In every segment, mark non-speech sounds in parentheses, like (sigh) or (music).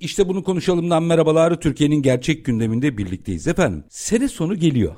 İşte bunu konuşalımdan merhabalar. Türkiye'nin gerçek gündeminde birlikteyiz efendim. Sene sonu geliyor.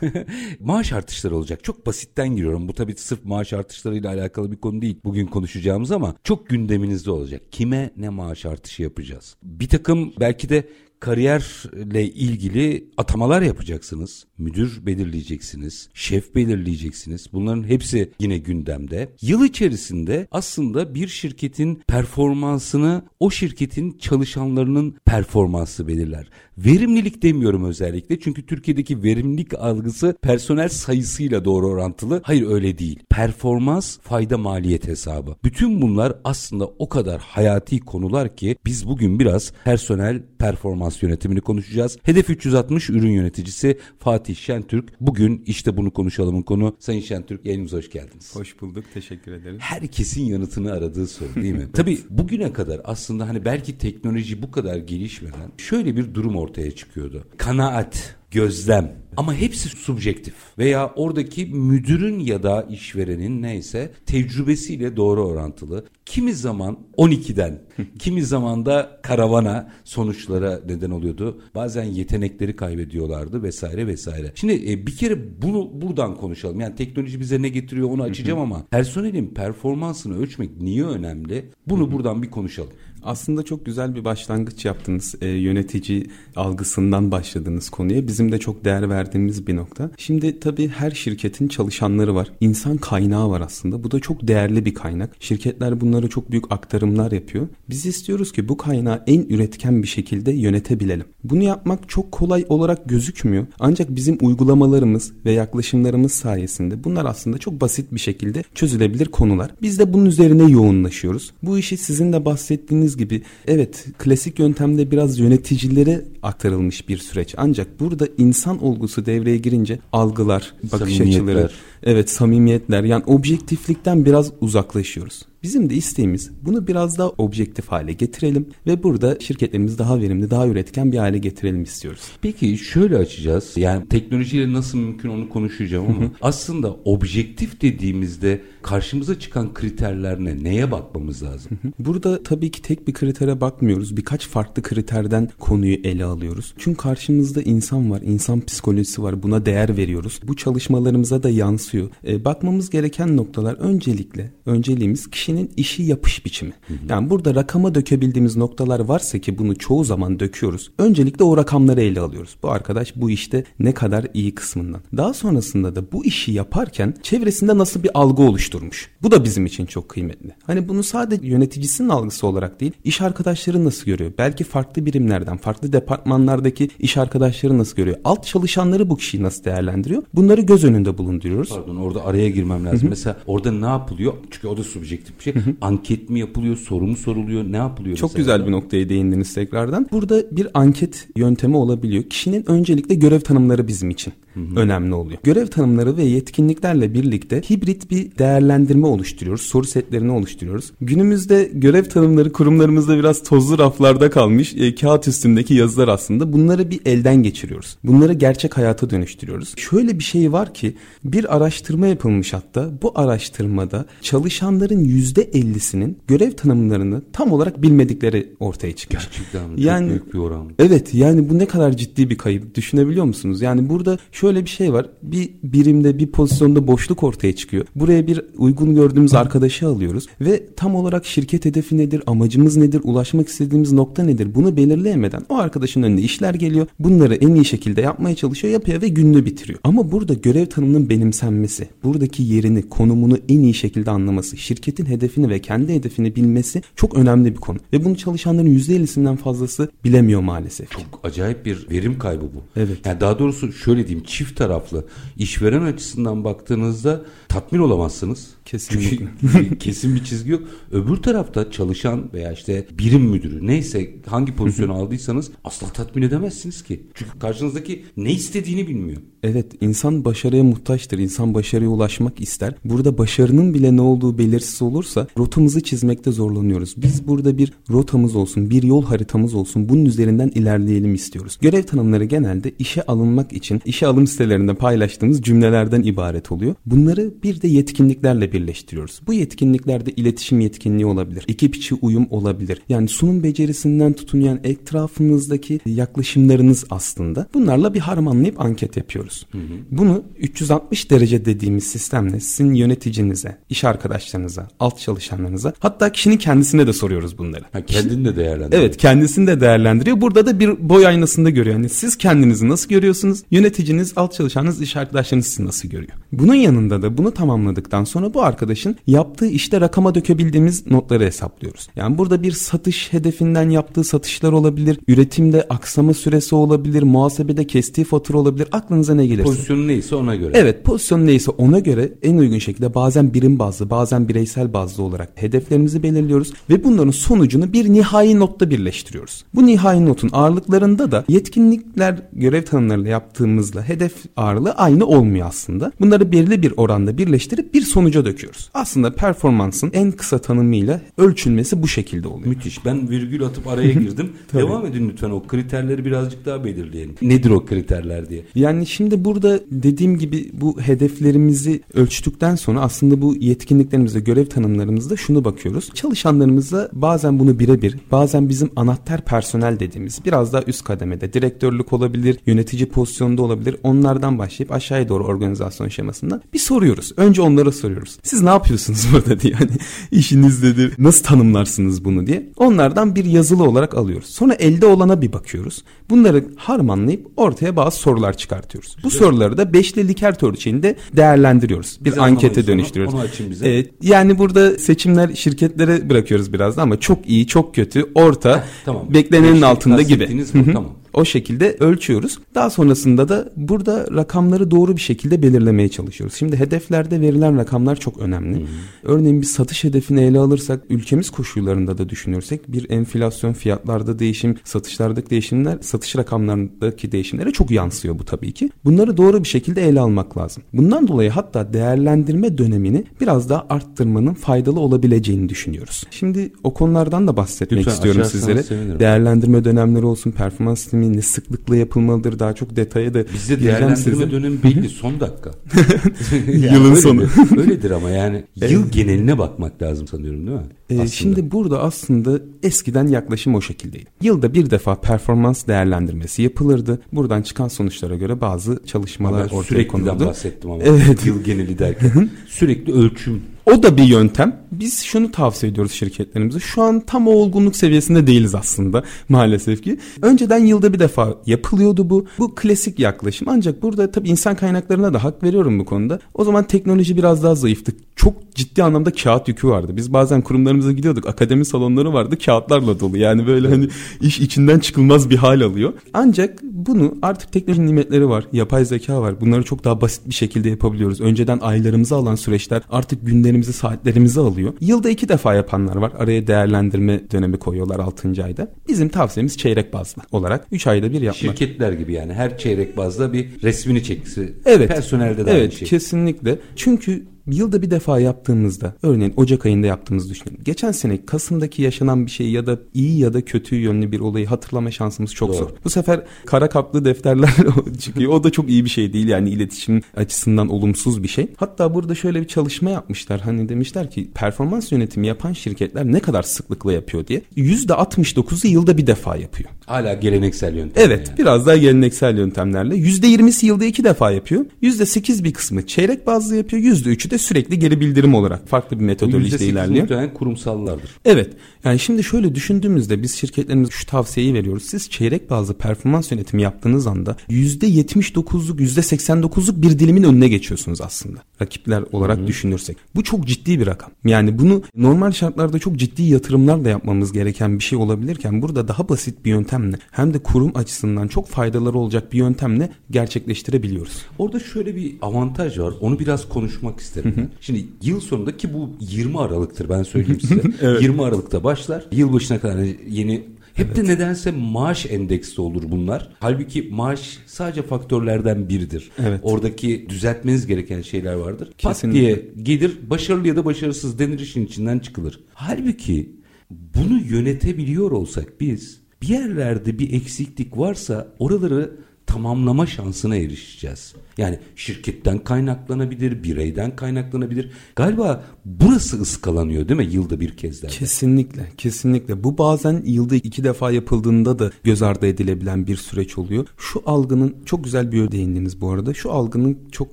(laughs) maaş artışları olacak. Çok basitten giriyorum. Bu tabii sırf maaş artışlarıyla alakalı bir konu değil. Bugün konuşacağımız ama çok gündeminizde olacak. Kime ne maaş artışı yapacağız? Bir takım belki de kariyerle ilgili atamalar yapacaksınız. Müdür belirleyeceksiniz, şef belirleyeceksiniz. Bunların hepsi yine gündemde. Yıl içerisinde aslında bir şirketin performansını o şirketin çalışanlarının performansı belirler. Verimlilik demiyorum özellikle çünkü Türkiye'deki verimlilik algısı personel sayısıyla doğru orantılı. Hayır öyle değil. Performans fayda maliyet hesabı. Bütün bunlar aslında o kadar hayati konular ki biz bugün biraz personel performans yönetimini konuşacağız. Hedef 360 ürün yöneticisi Fatih Şentürk. Bugün işte bunu konuşalımın konu. Sayın Şentürk yayınımıza hoş geldiniz. Hoş bulduk. Teşekkür ederim. Herkesin yanıtını aradığı soru değil mi? (laughs) Tabii bugüne kadar aslında hani belki teknoloji bu kadar gelişmeden şöyle bir durum ortaya çıkıyordu. Kanaat, gözlem ama hepsi subjektif veya oradaki müdürün ya da işverenin neyse tecrübesiyle doğru orantılı. Kimi zaman 12'den, (laughs) kimi zaman da karavana sonuçlara neden oluyordu. Bazen yetenekleri kaybediyorlardı vesaire vesaire. Şimdi e, bir kere bunu buradan konuşalım. Yani teknoloji bize ne getiriyor onu açacağım ama personelin performansını ölçmek niye önemli? Bunu buradan bir konuşalım. Aslında çok güzel bir başlangıç yaptınız. E, yönetici algısından başladınız konuya. Bizim de çok değer verdiğimiz bir nokta. Şimdi tabii her şirketin çalışanları var. İnsan kaynağı var aslında. Bu da çok değerli bir kaynak. Şirketler bunlara çok büyük aktarımlar yapıyor. Biz istiyoruz ki bu kaynağı en üretken bir şekilde yönetebilelim. Bunu yapmak çok kolay olarak gözükmüyor. Ancak bizim uygulamalarımız ve yaklaşımlarımız sayesinde bunlar aslında çok basit bir şekilde çözülebilir konular. Biz de bunun üzerine yoğunlaşıyoruz. Bu işi sizin de bahsettiğiniz gibi evet klasik yöntemde biraz yöneticilere aktarılmış bir süreç. Ancak burada insan olgusu devreye girince algılar, bakış açıları, evet samimiyetler yani objektiflikten biraz uzaklaşıyoruz. Bizim de isteğimiz bunu biraz daha objektif hale getirelim ve burada şirketlerimizi daha verimli, daha üretken bir hale getirelim istiyoruz. Peki şöyle açacağız. Yani teknolojiyle nasıl mümkün onu konuşacağım ama aslında objektif dediğimizde karşımıza çıkan kriterler ne? Neye bakmamız lazım? Burada tabii ki tek bir kritere bakmıyoruz. Birkaç farklı kriterden konuyu ele alıyoruz. Çünkü karşımızda insan var, insan psikolojisi var. Buna değer veriyoruz. Bu çalışmalarımıza da yansıyor. E, bakmamız gereken noktalar öncelikle, önceliğimiz kişinin işi yapış biçimi. Hı hı. Yani burada rakama dökebildiğimiz noktalar varsa ki bunu çoğu zaman döküyoruz. Öncelikle o rakamları ele alıyoruz. Bu arkadaş bu işte ne kadar iyi kısmından. Daha sonrasında da bu işi yaparken çevresinde nasıl bir algı oluşturmuş. Bu da bizim için çok kıymetli. Hani bunu sadece yöneticisinin algısı olarak değil, iş arkadaşları nasıl görüyor? Belki farklı birimlerden, farklı departmanlardaki iş arkadaşları nasıl görüyor? Alt çalışanları bu kişiyi nasıl değerlendiriyor? Bunları göz önünde bulunduruyoruz. Pardon orada araya girmem lazım. Hı hı. Mesela orada ne yapılıyor? Çünkü o da subjektif bir şey. Hı hı. Anket mi yapılıyor? Soru mu soruluyor? Ne yapılıyor? Çok mesela? güzel bir noktaya değindiniz tekrardan. Burada bir anket yöntemi olabiliyor. Kişinin öncelikle görev tanımları bizim için hı hı. önemli oluyor. Görev tanımları ve yetkinliklerle birlikte hibrit bir değerlendirme oluşturuyoruz. Soru setlerini oluşturuyoruz. Günümüzde görev tanımları kurumlarımızda biraz tozlu raflarda kalmış e, kağıt üstündeki yazılar aslında. Bunları bir elden geçiriyoruz. Bunları gerçek hayata dönüştürüyoruz. Şöyle bir şey var ki bir araştırma yapılmış hatta bu araştırmada çalışanların %50'sinin görev tanımlarını tam olarak bilmedikleri ortaya çıkıyor. Gerçekten? Yani, Çok büyük bir oran. Evet yani bu ne kadar ciddi bir kayıp düşünebiliyor musunuz? Yani burada şöyle bir şey var. Bir birimde bir pozisyonda boşluk ortaya çıkıyor. Buraya bir uygun gördüğümüz arkadaşı alıyoruz ve tam olarak şirket hedefi nedir, amacımız nedir, ulaşmak istediğimiz nokta nedir bunu belirleyemeden o arkadaşın önüne işler geliyor. Bunları en iyi şekilde yapmaya çalışıyor, yapıyor ve gününü bitiriyor. Ama burada görev tanımının benimsenmesi, buradaki yerini, konumunu en iyi şekilde anlaması, şirketin hedefini ve kendi hedefini bilmesi çok önemli bir konu. Ve bunu çalışanların %50'sinden fazlası bilemiyor maalesef. Çok acayip bir verim kaybı bu. Evet. Yani daha doğrusu şöyle diyeyim çift taraflı. İşveren açısından baktığınızda tatmin olamazsınız. Kesinlikle. Çünkü kesin bir çizgi yok. Öbür tarafta çalışan veya işte birim müdürü neyse hangi pozisyonu aldıysanız asla tatmin edemezsiniz ki. Çünkü karşınızdaki ne istediğini bilmiyor. Evet insan başarıya muhtaçtır. İnsan başarıya ulaşmak ister. Burada başarının bile ne olduğu belirsiz olursa rotamızı çizmekte zorlanıyoruz. Biz burada bir rotamız olsun, bir yol haritamız olsun. Bunun üzerinden ilerleyelim istiyoruz. Görev tanımları genelde işe alınmak için işe alım sitelerinde paylaştığımız cümlelerden ibaret oluyor. Bunları bir de yetkinliklerle birleştiriyoruz. Bu yetkinliklerde iletişim yetkinliği olabilir. Ekip içi uyum olabilir. Yani sunum becerisinden tutun yani etrafınızdaki yaklaşımlarınız aslında. Bunlarla bir harmanlayıp anket yapıyoruz. Hı hı. Bunu 360 derece dediğimiz sistemle sizin yöneticinize, iş arkadaşlarınıza, alt çalışanlarınıza hatta kişinin kendisine de soruyoruz bunları. Ha, kendini de değerlendiriyor. Evet kendisini de değerlendiriyor. Burada da bir boy aynasında görüyor. Yani siz kendinizi nasıl görüyorsunuz? Yöneticiniz, alt çalışanınız, iş arkadaşlarınız sizi nasıl görüyor? Bunun yanında da bunu tamamladıktan sonra bu arkadaşın yaptığı işte rakama dökebildiğimiz notları hesaplıyoruz. Yani burada bir satış hedefinden yaptığı satışlar olabilir, üretimde aksama süresi olabilir, muhasebede kestiği fatura olabilir. Aklınıza ne gelirse. Pozisyonu neyse ona göre. Evet pozisyon neyse ona göre en uygun şekilde bazen birim bazlı bazen bireysel bazlı olarak hedeflerimizi belirliyoruz ve bunların sonucunu bir nihai notta birleştiriyoruz. Bu nihai notun ağırlıklarında da yetkinlikler görev tanımlarıyla yaptığımızla hedef ağırlığı aynı olmuyor aslında. Bunları belirli bir oranda birleştirip bir sonuca döküyoruz. Aslında performansın en kısa tanımıyla ölçülmesi bu şekilde oluyor. Müthiş. Ben virgül atıp araya girdim. (laughs) Devam edin lütfen o kriterleri birazcık daha belirleyelim. Nedir o kriterler diye. Yani şimdi burada dediğim gibi bu hedeflerimizi ölçtükten sonra aslında bu yetkinliklerimizde, görev tanımlarımızda şunu bakıyoruz. Çalışanlarımızla bazen bunu birebir, bazen bizim anahtar personel dediğimiz biraz daha üst kademede direktörlük olabilir, yönetici pozisyonda olabilir. Onlardan başlayıp aşağıya doğru organizasyon şemasında bir soruyoruz. Önce onlara soruyoruz. Siz ne yapıyorsunuz (laughs) burada diye. Hani işiniz nedir? Nasıl tanımlarsınız bunu diye. Onlardan bir yazılı olarak alıyoruz. Sonra elde olana bir bakıyoruz. Bunları harmanlayıp ortaya bazı sorular çıkartıyoruz. Bu soruları da beşli Likert ölçeğinde değerlendiriyoruz. Bir Bize ankete dönüştürüyoruz. Onu açın bize. Evet, yani burada seçimler şirketlere bırakıyoruz biraz da ama çok iyi, çok kötü, orta, Tamam. beklenenin Beşlik altında gibi. hı. tamam. O şekilde ölçüyoruz. Daha sonrasında da burada rakamları doğru bir şekilde belirlemeye çalışıyoruz. Şimdi hedeflerde verilen rakamlar çok önemli. Örneğin bir satış hedefini ele alırsak ülkemiz koşullarında da düşünürsek bir enflasyon fiyatlarda değişim, satışlardaki değişimler satış rakamlarındaki değişimlere çok yansıyor bu tabii ki. Bunları doğru bir şekilde ele almak lazım. Bundan dolayı hatta değerlendirme dönemini biraz daha arttırmanın faydalı olabileceğini düşünüyoruz. Şimdi o konulardan da bahsetmek Lütfen istiyorum sizlere. sevinirim. Değerlendirme dönemleri olsun, performans ne sıklıkla yapılmalıdır daha çok detaya da Bizde değerlendirme size. dönemi belli son dakika. (laughs) Yılın öyledir. sonu. Öyledir ama yani yıl geneline bakmak lazım sanıyorum değil mi? Ee, Aslında. şimdi burada aslında eskiden yaklaşım o şekildeydi. Yılda bir defa performans değerlendirmesi yapılırdı. Buradan çıkan sonuçlara göre bazı çalışmalar ortaya konuldu. bahsettim ama Evet. yıl geneli derken sürekli ölçüm O da bir yöntem. Biz şunu tavsiye ediyoruz şirketlerimize. Şu an tam o olgunluk seviyesinde değiliz aslında maalesef ki. Önceden yılda bir defa yapılıyordu bu. Bu klasik yaklaşım. Ancak burada tabii insan kaynaklarına da hak veriyorum bu konuda. O zaman teknoloji biraz daha zayıftı. Çok ciddi anlamda kağıt yükü vardı. Biz bazen kurumlarımıza gidiyorduk. Akademi salonları vardı. Kağıtlarla dolu. Yani böyle hani iş içinden çıkılmaz bir hal alıyor. Ancak bunu artık teknoloji nimetleri var. Yapay zeka var. Bunları çok daha basit bir şekilde yapabiliyoruz. Önceden aylarımızı alan süreçler artık günlerimizi, saatlerimizi alıyor. Yılda iki defa yapanlar var. Araya değerlendirme dönemi koyuyorlar 6. ayda. Bizim tavsiyemiz çeyrek bazlı olarak 3 ayda bir yapmak. şirketler gibi yani her çeyrek bazda bir resmini çekisi. Evet. Personelde de evet, aynı şey. kesinlikle. Çünkü yılda bir defa yaptığımızda örneğin Ocak ayında yaptığımızı düşünelim. Geçen sene Kasım'daki yaşanan bir şey ya da iyi ya da kötü yönlü bir olayı hatırlama şansımız çok Doğru. zor. Bu sefer kara kaplı defterler (laughs) çıkıyor. O da çok iyi bir şey değil yani iletişim açısından olumsuz bir şey. Hatta burada şöyle bir çalışma yapmışlar. Hani demişler ki performans yönetimi yapan şirketler ne kadar sıklıkla yapıyor diye. %69'u yılda bir defa yapıyor. Hala geleneksel yöntem. Evet yani. biraz daha geleneksel yöntemlerle. %20'si yılda iki defa yapıyor. %8 bir kısmı çeyrek bazlı yapıyor. %3'ü de sürekli geri bildirim olarak farklı bir metodolojide ilerliyor. muhtemelen kurumsallardır. Evet. Yani şimdi şöyle düşündüğümüzde biz şirketlerimize şu tavsiyeyi veriyoruz. Siz çeyrek bazlı performans yönetimi yaptığınız anda %79'luk %89'luk bir dilimin önüne geçiyorsunuz aslında. Rakipler olarak Hı-hı. düşünürsek. Bu çok ciddi bir rakam. Yani bunu normal şartlarda çok ciddi yatırımlar da yapmamız gereken bir şey olabilirken burada daha basit bir yöntemle hem de kurum açısından çok faydaları olacak bir yöntemle gerçekleştirebiliyoruz. Orada şöyle bir avantaj var. Onu biraz konuşmak isterim. Hı. Şimdi yıl sonunda ki bu 20 Aralık'tır ben söyleyeyim size. (laughs) evet. 20 Aralık'ta başlar. Yılbaşına kadar yeni hep evet. de nedense maaş endeksi olur bunlar. Halbuki maaş sadece faktörlerden biridir. Evet. Oradaki düzeltmeniz gereken şeyler vardır. Kesinlikle. Pat diye gelir başarılı ya da başarısız denir işin içinden çıkılır. Halbuki bunu yönetebiliyor olsak biz bir yerlerde bir eksiklik varsa oraları tamamlama şansına erişeceğiz. Yani şirketten kaynaklanabilir, bireyden kaynaklanabilir. Galiba burası ıskalanıyor değil mi yılda bir kez daha? Kesinlikle, kesinlikle. Bu bazen yılda iki defa yapıldığında da göz ardı edilebilen bir süreç oluyor. Şu algının çok güzel bir değindiniz bu arada. Şu algının çok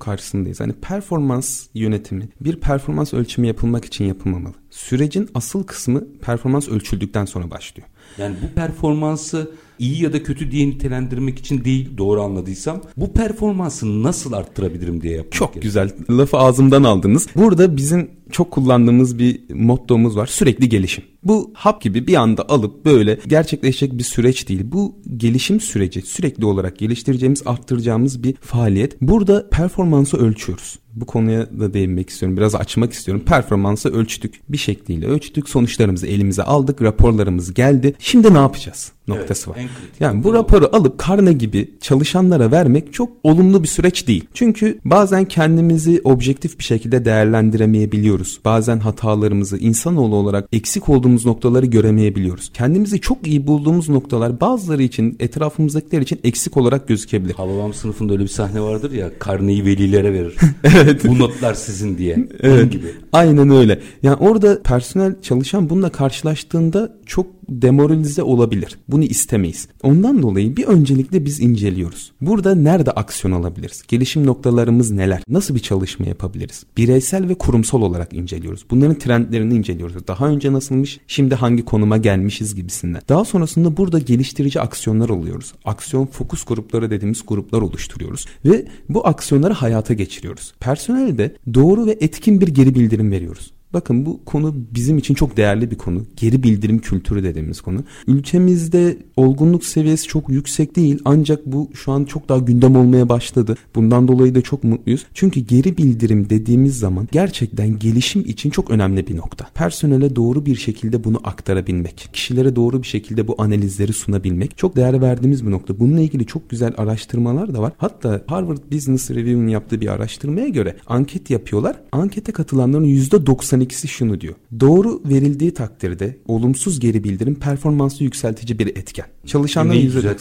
karşısındayız. Hani performans yönetimi bir performans ölçümü yapılmak için yapılmamalı. Sürecin asıl kısmı performans ölçüldükten sonra başlıyor. Yani bu performansı iyi ya da kötü diye nitelendirmek için değil doğru anladıysam bu performansı nasıl arttırabilirim diye yapmak Çok güzel lafı ağzımdan aldınız. Burada bizim çok kullandığımız bir mottomuz var sürekli gelişim. Bu hap gibi bir anda alıp böyle gerçekleşecek bir süreç değil. Bu gelişim süreci sürekli olarak geliştireceğimiz, arttıracağımız bir faaliyet. Burada performansı ölçüyoruz. Bu konuya da değinmek istiyorum. Biraz açmak istiyorum. Performansı ölçtük. Bir şekliyle ölçtük. Sonuçlarımızı elimize aldık. Raporlarımız geldi. Şimdi ne yapacağız? Noktası evet, var. Yani bu raporu alıp karne gibi çalışanlara vermek çok olumlu bir süreç değil. Çünkü bazen kendimizi objektif bir şekilde değerlendiremeyebiliyoruz. Bazen hatalarımızı insanoğlu olarak eksik olduğumuz noktaları göremeyebiliyoruz. Kendimizi çok iyi bulduğumuz noktalar bazıları için etrafımızdakiler için eksik olarak gözükebilir. Hababam sınıfında öyle bir sahne vardır ya karneyi velilere verir. (laughs) evet. Bu notlar sizin diye. evet. gibi. Aynen öyle. Yani orada personel çalışan bununla karşılaştığında çok demoralize olabilir. Bunu istemeyiz. Ondan dolayı bir öncelikle biz inceliyoruz. Burada nerede aksiyon alabiliriz? Gelişim noktalarımız neler? Nasıl bir çalışma yapabiliriz? Bireysel ve kurumsal olarak inceliyoruz. Bunların trendlerini inceliyoruz. Daha önce nasılmış, şimdi hangi konuma gelmişiz gibisinden. Daha sonrasında burada geliştirici aksiyonlar oluyoruz. Aksiyon fokus grupları dediğimiz gruplar oluşturuyoruz. Ve bu aksiyonları hayata geçiriyoruz. Personel de doğru ve etkin bir geri bildirim veriyoruz. Bakın bu konu bizim için çok değerli bir konu. Geri bildirim kültürü dediğimiz konu. Ülkemizde olgunluk seviyesi çok yüksek değil ancak bu şu an çok daha gündem olmaya başladı. Bundan dolayı da çok mutluyuz. Çünkü geri bildirim dediğimiz zaman gerçekten gelişim için çok önemli bir nokta. Personele doğru bir şekilde bunu aktarabilmek, kişilere doğru bir şekilde bu analizleri sunabilmek çok değer verdiğimiz bir nokta. Bununla ilgili çok güzel araştırmalar da var. Hatta Harvard Business Review'un yaptığı bir araştırmaya göre anket yapıyorlar. Ankete katılanların %90 Bunlardan ikisi şunu diyor. Doğru verildiği takdirde olumsuz geri bildirim performansı yükseltici bir etken. Çalışanların yüzde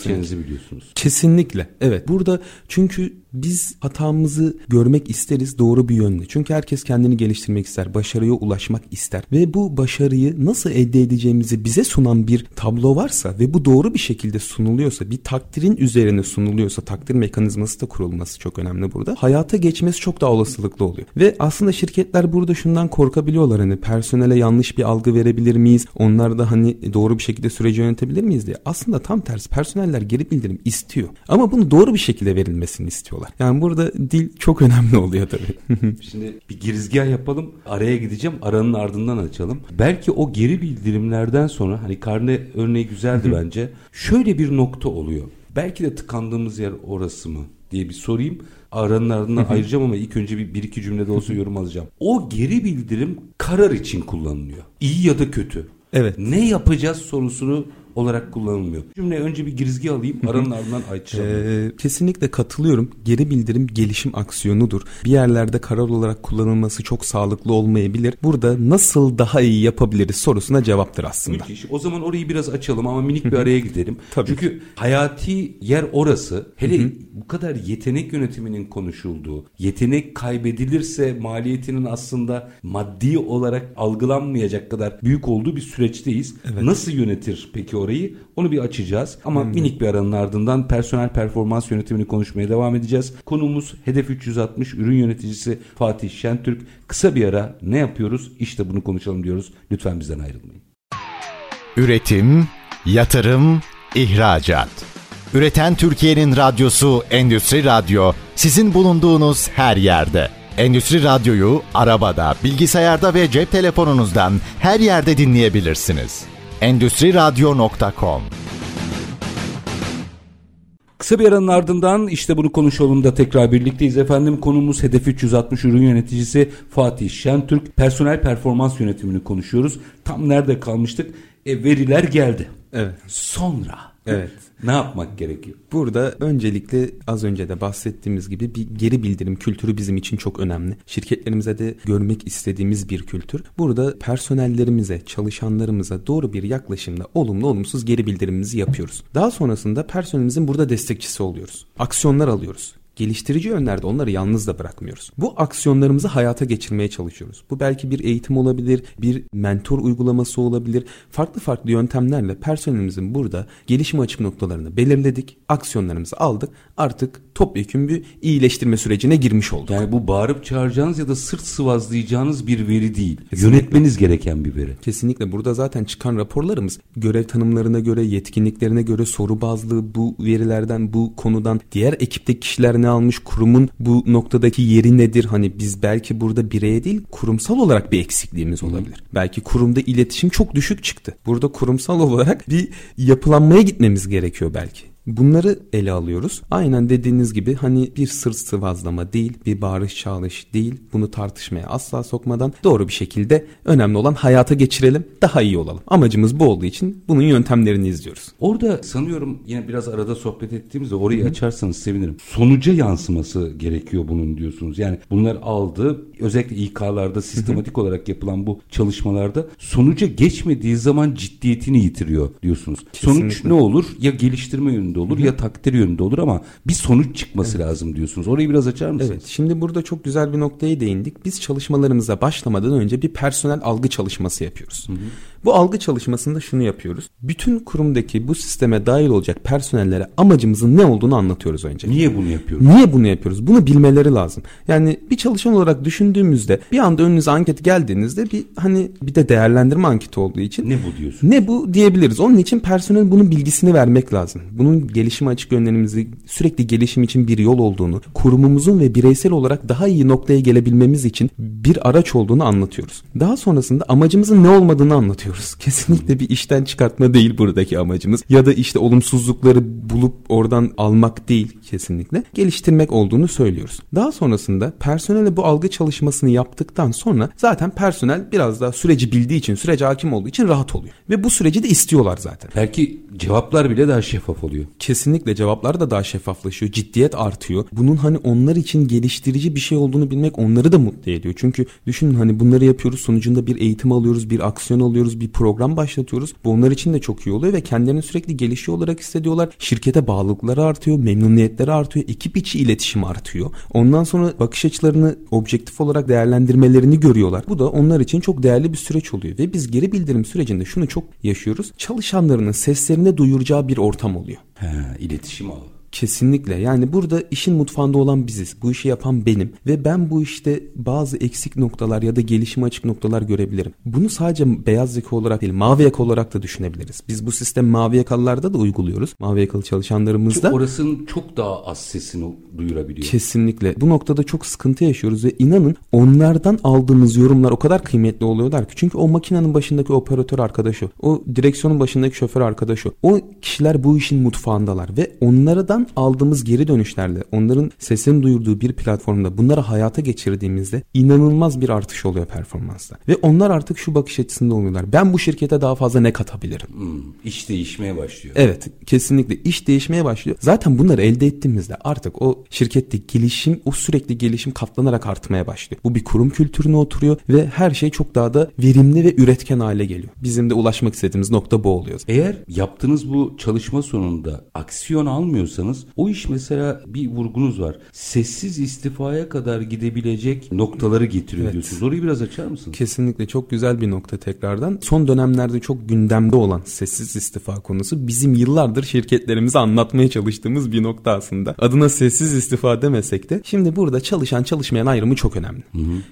biliyorsunuz. Kesinlikle. Evet. Burada çünkü biz hatamızı görmek isteriz doğru bir yönde. Çünkü herkes kendini geliştirmek ister, başarıya ulaşmak ister ve bu başarıyı nasıl elde edeceğimizi bize sunan bir tablo varsa ve bu doğru bir şekilde sunuluyorsa, bir takdirin üzerine sunuluyorsa, takdir mekanizması da kurulması çok önemli burada. Hayata geçmesi çok daha olasılıklı oluyor. Ve aslında şirketler burada şundan korkabiliyorlar hani personele yanlış bir algı verebilir miyiz? Onlar da hani doğru bir şekilde süreci yönetebilir miyiz diye. Aslında tam tersi personeller geri bildirim istiyor. Ama bunu doğru bir şekilde verilmesini istiyor yapıyorlar. Yani burada dil çok (laughs) önemli oluyor tabii. (laughs) Şimdi bir girizgah yapalım. Araya gideceğim. Aranın ardından açalım. Belki o geri bildirimlerden sonra hani karne örneği güzeldi bence. Şöyle bir nokta oluyor. Belki de tıkandığımız yer orası mı diye bir sorayım. Aranın ardından ayıracağım ama ilk önce bir, bir iki cümlede olsa yorum alacağım. O geri bildirim karar için kullanılıyor. İyi ya da kötü. Evet. Ne yapacağız sorusunu olarak kullanılmıyor. Cümle önce bir girizgi alayım aranın ardından Ayçiçek. Ee, kesinlikle katılıyorum. Geri bildirim gelişim aksiyonudur. Bir yerlerde karar olarak kullanılması çok sağlıklı olmayabilir. Burada nasıl daha iyi yapabiliriz sorusuna cevaptır aslında. Müthiş. O zaman orayı biraz açalım ama minik bir araya gidelim. (laughs) Tabii. Çünkü hayati yer orası. Hele bu kadar yetenek yönetiminin konuşulduğu, yetenek kaybedilirse maliyetinin aslında maddi olarak algılanmayacak kadar büyük olduğu bir süreçteyiz. Evet. Nasıl yönetir peki orayı? Orayı. Onu bir açacağız. Ama hmm. minik bir aranın ardından personel performans yönetimini konuşmaya devam edeceğiz. Konuğumuz Hedef 360 ürün yöneticisi Fatih Şentürk. Kısa bir ara ne yapıyoruz? İşte bunu konuşalım diyoruz. Lütfen bizden ayrılmayın. Üretim, yatırım, ihracat. Üreten Türkiye'nin radyosu Endüstri Radyo sizin bulunduğunuz her yerde. Endüstri Radyo'yu arabada, bilgisayarda ve cep telefonunuzdan her yerde dinleyebilirsiniz. Endüstri Radyo.com Kısa bir aranın ardından işte bunu konuşalım da tekrar birlikteyiz efendim. Konumuz Hedef 360 ürün yöneticisi Fatih Şentürk. Personel performans yönetimini konuşuyoruz. Tam nerede kalmıştık? E, veriler geldi. Evet. Sonra. Evet. Ne yapmak gerekiyor? Burada öncelikle az önce de bahsettiğimiz gibi bir geri bildirim kültürü bizim için çok önemli. Şirketlerimize de görmek istediğimiz bir kültür. Burada personellerimize, çalışanlarımıza doğru bir yaklaşımda olumlu olumsuz geri bildirimimizi yapıyoruz. Daha sonrasında personelimizin burada destekçisi oluyoruz. Aksiyonlar alıyoruz geliştirici yönlerde onları yalnız da bırakmıyoruz. Bu aksiyonlarımızı hayata geçirmeye çalışıyoruz. Bu belki bir eğitim olabilir, bir mentor uygulaması olabilir. Farklı farklı yöntemlerle personelimizin burada gelişim açık noktalarını belirledik, aksiyonlarımızı aldık. Artık topyekun bir iyileştirme sürecine girmiş olduk. Yani bu bağırıp çağıracağınız ya da sırt sıvazlayacağınız bir veri değil. Kesinlikle. Yönetmeniz gereken bir veri. Kesinlikle burada zaten çıkan raporlarımız görev tanımlarına göre, yetkinliklerine göre soru bazlı bu verilerden, bu konudan diğer ekipteki kişiler ne almış, kurumun bu noktadaki yeri nedir? Hani biz belki burada bireye değil kurumsal olarak bir eksikliğimiz olabilir. Hı. Belki kurumda iletişim çok düşük çıktı. Burada kurumsal (laughs) olarak bir yapılanmaya gitmemiz gerekiyor belki. Bunları ele alıyoruz. Aynen dediğiniz gibi hani bir sırt sıvazlama değil, bir bağırış çağrış değil. Bunu tartışmaya asla sokmadan doğru bir şekilde önemli olan hayata geçirelim, daha iyi olalım. Amacımız bu olduğu için bunun yöntemlerini izliyoruz. Orada sanıyorum yine biraz arada sohbet ettiğimizde orayı Hı-hı. açarsanız sevinirim. Sonuca yansıması gerekiyor bunun diyorsunuz. Yani bunlar aldı özellikle İK'larda sistematik Hı-hı. olarak yapılan bu çalışmalarda sonuca geçmediği zaman ciddiyetini yitiriyor diyorsunuz. Kesinlikle. Sonuç ne olur? Ya geliştirme yönünde yönünde olur Hı-hı. ya takdir yönünde olur ama bir sonuç çıkması evet. lazım diyorsunuz. Orayı biraz açar mısınız? Evet. Şimdi burada çok güzel bir noktaya değindik. Biz çalışmalarımıza başlamadan önce bir personel algı çalışması yapıyoruz. Hı-hı. Bu algı çalışmasında şunu yapıyoruz. Bütün kurumdaki bu sisteme dahil olacak personellere amacımızın ne olduğunu anlatıyoruz önce. Niye bunu yapıyoruz? Niye bunu yapıyoruz? Bunu bilmeleri lazım. Yani bir çalışan olarak düşündüğümüzde bir anda önünüze anket geldiğinizde bir hani bir de değerlendirme anketi olduğu için ne bu diyorsun? Ne bu diyebiliriz. Onun için personel bunun bilgisini vermek lazım. Bunun gelişim açık yönlerimizi sürekli gelişim için bir yol olduğunu, kurumumuzun ve bireysel olarak daha iyi noktaya gelebilmemiz için bir araç olduğunu anlatıyoruz. Daha sonrasında amacımızın ne olmadığını anlatıyoruz yapıyoruz. Kesinlikle bir işten çıkartma değil buradaki amacımız. Ya da işte olumsuzlukları bulup oradan almak değil kesinlikle. Geliştirmek olduğunu söylüyoruz. Daha sonrasında personele bu algı çalışmasını yaptıktan sonra zaten personel biraz daha süreci bildiği için, sürece hakim olduğu için rahat oluyor. Ve bu süreci de istiyorlar zaten. Belki cevaplar bile daha şeffaf oluyor. Kesinlikle cevaplar da daha şeffaflaşıyor. Ciddiyet artıyor. Bunun hani onlar için geliştirici bir şey olduğunu bilmek onları da mutlu ediyor. Çünkü düşünün hani bunları yapıyoruz sonucunda bir eğitim alıyoruz, bir aksiyon alıyoruz, bir program başlatıyoruz. Bu onlar için de çok iyi oluyor ve kendilerini sürekli gelişiyor olarak hissediyorlar. Şirkete bağlılıkları artıyor, memnuniyetleri artıyor, ekip içi iletişim artıyor. Ondan sonra bakış açılarını objektif olarak değerlendirmelerini görüyorlar. Bu da onlar için çok değerli bir süreç oluyor ve biz geri bildirim sürecinde şunu çok yaşıyoruz. Çalışanlarının seslerine duyuracağı bir ortam oluyor. He, iletişim ağı. Kesinlikle yani burada işin mutfağında olan biziz. Bu işi yapan benim ve ben bu işte bazı eksik noktalar ya da gelişime açık noktalar görebilirim. Bunu sadece beyaz yaka olarak değil mavi yaka olarak da düşünebiliriz. Biz bu sistem mavi yakalılarda da uyguluyoruz. Mavi yakalı çalışanlarımızda. Orasının çok daha az sesini duyurabiliyor. Kesinlikle. Bu noktada çok sıkıntı yaşıyoruz ve inanın onlardan aldığımız yorumlar o kadar kıymetli oluyorlar ki. Çünkü o makinenin başındaki operatör arkadaşı, o direksiyonun başındaki şoför arkadaşı, o kişiler bu işin mutfağındalar ve onlara da Onlardan aldığımız geri dönüşlerle onların sesini duyurduğu bir platformda bunları hayata geçirdiğimizde inanılmaz bir artış oluyor performansta. Ve onlar artık şu bakış açısında oluyorlar. Ben bu şirkete daha fazla ne katabilirim? Hmm, iş değişmeye başlıyor. Evet kesinlikle iş değişmeye başlıyor. Zaten bunları elde ettiğimizde artık o şirkette gelişim o sürekli gelişim katlanarak artmaya başlıyor. Bu bir kurum kültürüne oturuyor ve her şey çok daha da verimli ve üretken hale geliyor. Bizim de ulaşmak istediğimiz nokta bu oluyor. Eğer yaptığınız bu çalışma sonunda aksiyon almıyorsanız çalışıyorsanız o iş mesela bir vurgunuz var. Sessiz istifaya kadar gidebilecek noktaları getiriyor Evet. diyorsunuz. Orayı biraz açar mısınız? Kesinlikle çok güzel bir nokta tekrardan. Son dönemlerde çok gündemde olan sessiz istifa konusu bizim yıllardır şirketlerimize anlatmaya çalıştığımız bir nokta aslında. Adına sessiz istifa demesek de şimdi burada çalışan çalışmayan ayrımı çok önemli.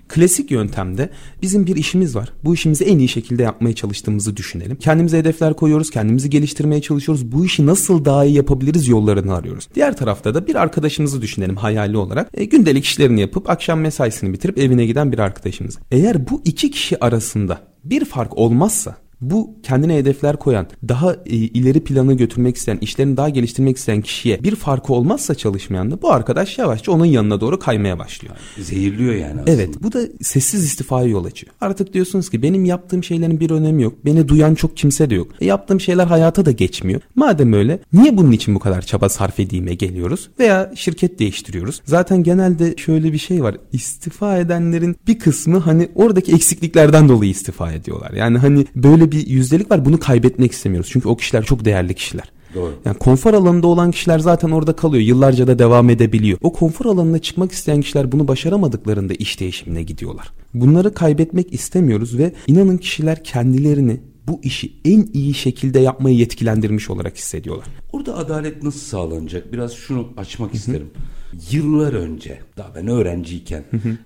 Klasik yöntemde bizim bir işimiz var. Bu işimizi en iyi şekilde yapmaya çalıştığımızı düşünelim. Kendimize hedefler koyuyoruz, kendimizi geliştirmeye çalışıyoruz. Bu işi nasıl daha iyi yapabiliriz yollarını arıyoruz. Diğer tarafta da bir arkadaşımızı düşünelim hayali olarak. E, gündelik işlerini yapıp akşam mesaisini bitirip evine giden bir arkadaşımız. Eğer bu iki kişi arasında bir fark olmazsa bu kendine hedefler koyan, daha e, ileri planı götürmek isteyen, işlerini daha geliştirmek isteyen kişiye bir farkı olmazsa çalışmayan da bu arkadaş yavaşça onun yanına doğru kaymaya başlıyor. Zehirliyor yani aslında. Evet bu da sessiz istifaya yol açıyor. Artık diyorsunuz ki benim yaptığım şeylerin bir önemi yok. Beni duyan çok kimse de yok. E, yaptığım şeyler hayata da geçmiyor. Madem öyle niye bunun için bu kadar çaba sarf edeyime geliyoruz? Veya şirket değiştiriyoruz. Zaten genelde şöyle bir şey var. İstifa edenlerin bir kısmı hani oradaki eksikliklerden dolayı istifa ediyorlar. Yani hani böyle bir yüzdelik var bunu kaybetmek istemiyoruz. Çünkü o kişiler çok değerli kişiler. Doğru. Yani konfor alanında olan kişiler zaten orada kalıyor. Yıllarca da devam edebiliyor. O konfor alanına çıkmak isteyen kişiler bunu başaramadıklarında iş değişimine gidiyorlar. Bunları kaybetmek istemiyoruz ve inanın kişiler kendilerini bu işi en iyi şekilde yapmaya yetkilendirmiş olarak hissediyorlar. Orada adalet nasıl sağlanacak? Biraz şunu açmak isterim. Yıllar önce daha ben öğrenciyken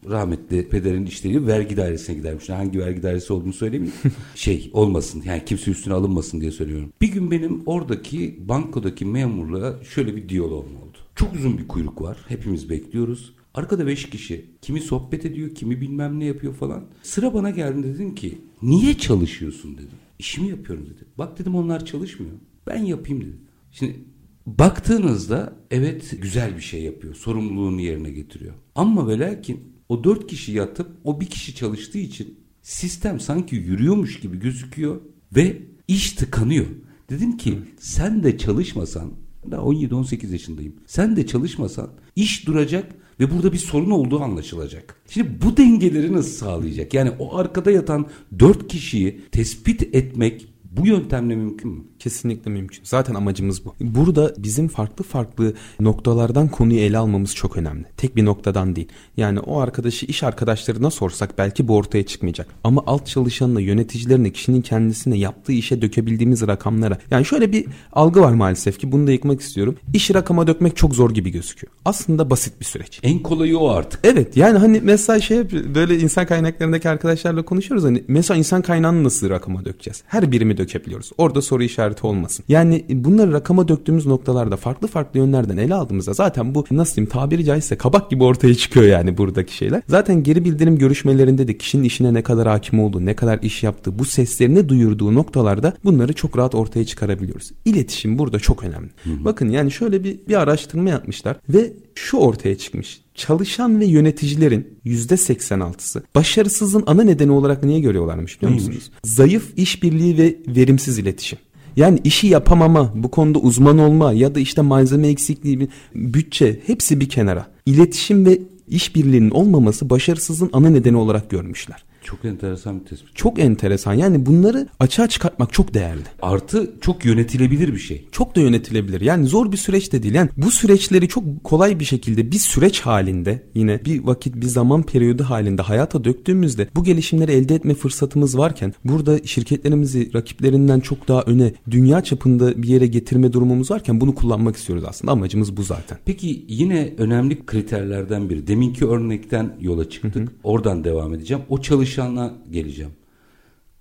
rahmetli pederin işleri vergi dairesine gidermiş. Hangi vergi dairesi olduğunu söylemeyeyim. (laughs) şey olmasın yani kimse üstüne alınmasın diye söylüyorum. Bir gün benim oradaki bankodaki memurla şöyle bir diyalogum oldu. Çok uzun bir kuyruk var. Hepimiz bekliyoruz. Arkada beş kişi. Kimi sohbet ediyor, kimi bilmem ne yapıyor falan. Sıra bana geldi dedim ki niye çalışıyorsun dedim. İşimi yapıyorum dedi. Bak dedim onlar çalışmıyor. Ben yapayım dedi. Şimdi baktığınızda evet güzel bir şey yapıyor. Sorumluluğunu yerine getiriyor. Ama ve lakin o dört kişi yatıp o bir kişi çalıştığı için sistem sanki yürüyormuş gibi gözüküyor ve iş tıkanıyor. Dedim ki sen de çalışmasan daha 17-18 yaşındayım. Sen de çalışmasan iş duracak ve burada bir sorun olduğu anlaşılacak. Şimdi bu dengeleri nasıl sağlayacak? Yani o arkada yatan dört kişiyi tespit etmek bu yöntemle mümkün mü? Kesinlikle mümkün. Zaten amacımız bu. Burada bizim farklı farklı noktalardan konuyu ele almamız çok önemli. Tek bir noktadan değil. Yani o arkadaşı iş arkadaşlarına sorsak belki bu ortaya çıkmayacak. Ama alt çalışanına, yöneticilerine, kişinin kendisine yaptığı işe dökebildiğimiz rakamlara. Yani şöyle bir algı var maalesef ki bunu da yıkmak istiyorum. İşi rakama dökmek çok zor gibi gözüküyor. Aslında basit bir süreç. En kolayı o artık. Evet yani hani mesela şey böyle insan kaynaklarındaki arkadaşlarla konuşuyoruz hani mesela insan kaynağını nasıl rakama dökeceğiz? Her birimi dökebiliyoruz. Orada soru işareti olmasın. Yani bunları rakama döktüğümüz noktalarda farklı farklı yönlerden ele aldığımızda zaten bu nasıl diyeyim tabiri caizse kabak gibi ortaya çıkıyor yani buradaki şeyler. Zaten geri bildirim görüşmelerinde de kişinin işine ne kadar hakim olduğu, ne kadar iş yaptığı, bu seslerini duyurduğu noktalarda bunları çok rahat ortaya çıkarabiliyoruz. İletişim burada çok önemli. Bakın yani şöyle bir, bir araştırma yapmışlar ve şu ortaya çıkmış. Çalışan ve yöneticilerin %86'sı başarısızlığın ana nedeni olarak niye görüyorlarmış biliyor Neymiş? musunuz? Zayıf işbirliği ve verimsiz iletişim. Yani işi yapamama, bu konuda uzman olma ya da işte malzeme eksikliği, bütçe hepsi bir kenara. İletişim ve işbirliğinin olmaması başarısızlığın ana nedeni olarak görmüşler. Çok enteresan bir tespit. Çok enteresan. Yani bunları açığa çıkartmak çok değerli. Artı çok yönetilebilir bir şey. Çok da yönetilebilir. Yani zor bir süreç de değil. Yani bu süreçleri çok kolay bir şekilde bir süreç halinde yine bir vakit bir zaman periyodu halinde hayata döktüğümüzde bu gelişimleri elde etme fırsatımız varken burada şirketlerimizi rakiplerinden çok daha öne dünya çapında bir yere getirme durumumuz varken bunu kullanmak istiyoruz aslında. Amacımız bu zaten. Peki yine önemli kriterlerden biri. Deminki örnekten yola çıktık. Oradan devam edeceğim. O çalışana geleceğim.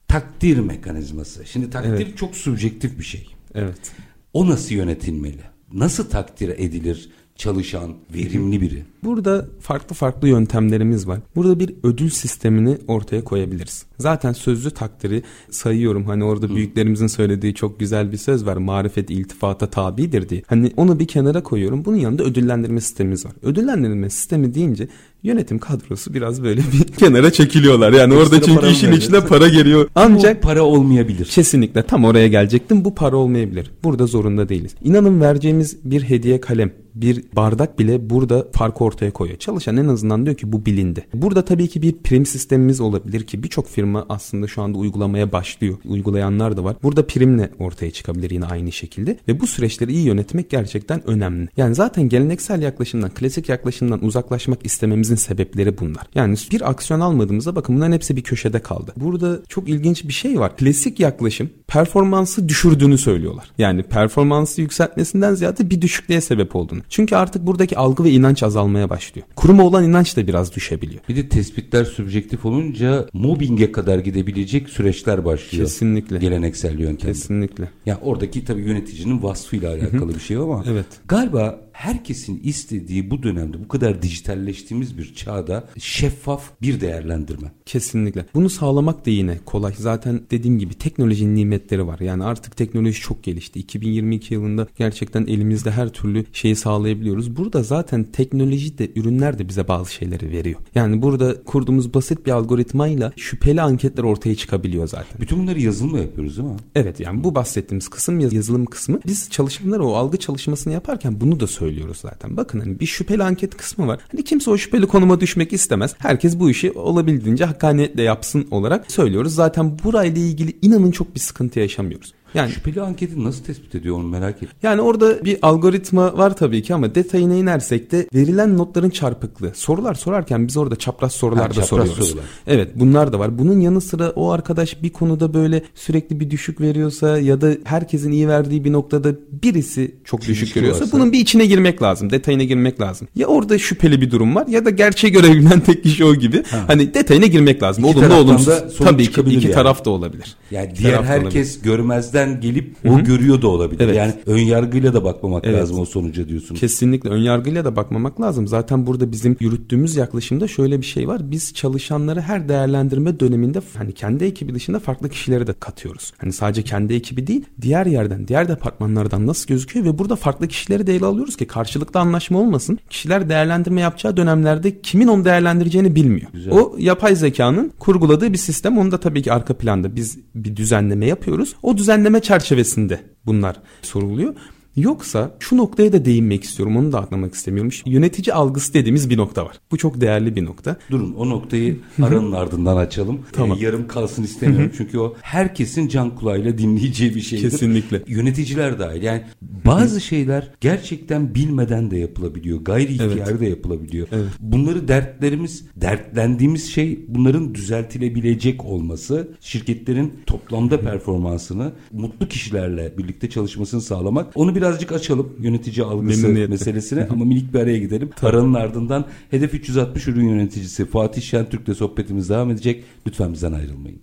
Takdir mekanizması. Şimdi takdir Evet. çok subjektif bir şey. Evet. O nasıl yönetilmeli? Nasıl takdir edilir çalışan, verimli biri? Burada farklı farklı yöntemlerimiz var. Burada bir ödül sistemini ortaya koyabiliriz. Zaten sözlü takdiri sayıyorum. Hani orada büyüklerimizin söylediği çok güzel bir söz var. Marifet iltifata tabidir diye. Hani onu bir kenara koyuyorum. Bunun yanında ödüllendirme sistemimiz var. Ödüllendirme sistemi deyince yönetim kadrosu biraz böyle bir (laughs) kenara çekiliyorlar. Yani orada çünkü işin vereceksin? içine para geliyor. Ancak Bu para olmayabilir. Kesinlikle tam oraya gelecektim. Bu para olmayabilir. Burada zorunda değiliz. İnanın vereceğimiz bir hediye kalem, bir bardak bile burada farkı ortaya koyuyor. Çalışan en azından diyor ki bu bilindi. Burada tabii ki bir prim sistemimiz olabilir ki birçok firma aslında şu anda uygulamaya başlıyor. Uygulayanlar da var. Burada primle ortaya çıkabilir yine aynı şekilde ve bu süreçleri iyi yönetmek gerçekten önemli. Yani zaten geleneksel yaklaşımdan, klasik yaklaşımdan uzaklaşmak istememizin sebepleri bunlar. Yani bir aksiyon almadığımızda bakın bunların hepsi bir köşede kaldı. Burada çok ilginç bir şey var. Klasik yaklaşım performansı düşürdüğünü söylüyorlar. Yani performansı yükseltmesinden ziyade bir düşüklüğe sebep olduğunu. Çünkü artık buradaki algı ve inanç azalmaya başlıyor. Kuruma olan inanç da biraz düşebiliyor. Bir de tespitler subjektif olunca mobbinge kadar gidebilecek süreçler başlıyor. Kesinlikle. Geleneksel yöntemde. Kesinlikle. Ya yani oradaki tabii yöneticinin vasfıyla alakalı bir şey ama evet. galiba herkesin istediği bu dönemde bu kadar dijitalleştiğimiz bir çağda şeffaf bir değerlendirme. Kesinlikle. Bunu sağlamak da yine kolay. Zaten dediğim gibi teknolojinin nimetleri var. Yani artık teknoloji çok gelişti. 2022 yılında gerçekten elimizde her türlü şeyi sağlayabiliyoruz. Burada zaten teknoloji de ürünler de bize bazı şeyleri veriyor. Yani burada kurduğumuz basit bir algoritmayla şüpheli anketler ortaya çıkabiliyor zaten. Bütün bunları yazılımla yapıyoruz değil mi? Evet yani bu bahsettiğimiz kısım yazılım kısmı. Biz çalışanlar o algı çalışmasını yaparken bunu da söylüyoruz zaten. Bakın hani bir şüpheli anket kısmı var. Hani kimse o şüpheli konuma düşmek istemez. Herkes bu işi olabildiğince hakkaniyetle yapsın olarak söylüyoruz. Zaten burayla ilgili inanın çok bir sıkıntı yaşamıyoruz. Yani şüpheli anketi nasıl tespit ediyor onu merak ettim. Yani orada bir algoritma var tabii ki ama detayına inersek de verilen notların çarpıklığı. Sorular sorarken biz orada çapraz sorular ha, da çapraz soruyoruz. Sorular. Evet bunlar da var. Bunun yanı sıra o arkadaş bir konuda böyle sürekli bir düşük veriyorsa ya da herkesin iyi verdiği bir noktada birisi çok düşük Düşük görüyorsa varsa. bunun bir içine girmek lazım. Detayına girmek lazım. Ya orada şüpheli bir durum var ya da gerçeği görebilen (laughs) tek kişi o gibi. Ha. Hani detayına girmek lazım. Olumlu olumsuz. Tabii ki iki yani. taraf da olabilir. Yani diğer herkes görmezden görmezden gelip Hı-hı. o görüyor da olabilir. Evet. Yani ön yargıyla da bakmamak evet. lazım o sonuca diyorsun. Kesinlikle ön yargıyla da bakmamak lazım. Zaten burada bizim yürüttüğümüz yaklaşımda şöyle bir şey var. Biz çalışanları her değerlendirme döneminde hani kendi ekibi dışında farklı kişileri de katıyoruz. Hani sadece kendi ekibi değil, diğer yerden, diğer departmanlardan nasıl gözüküyor ve burada farklı kişileri de ele alıyoruz ki karşılıklı anlaşma olmasın. Kişiler değerlendirme yapacağı dönemlerde kimin onu değerlendireceğini bilmiyor. Güzel. O yapay zekanın kurguladığı bir sistem. Onu da tabii ki arka planda biz bir düzenleme yapıyoruz. O düzenleme çerçevesinde bunlar soruluyor. Yoksa şu noktaya da değinmek istiyorum. Onu da atlamak istemiyorum. Yönetici algısı dediğimiz bir nokta var. Bu çok değerli bir nokta. Durun o noktayı aranın ardından açalım. Tamam. Ee, yarım kalsın istemiyorum. Çünkü o herkesin can kulağıyla dinleyeceği bir şeydir. Kesinlikle. Yöneticiler dahil. Yani bazı şeyler gerçekten bilmeden de yapılabiliyor. Gayri ihtiyari evet. de yapılabiliyor. Evet. Bunları dertlerimiz, dertlendiğimiz şey bunların düzeltilebilecek olması. Şirketlerin toplamda performansını mutlu kişilerle birlikte çalışmasını sağlamak. Onu birazcık açalım yönetici algısı meselesine (laughs) ama minik bir araya gidelim. Aranın ardından Hedef 360 ürün yöneticisi Fatih Şentürk'le sohbetimiz devam edecek. Lütfen bizden ayrılmayın.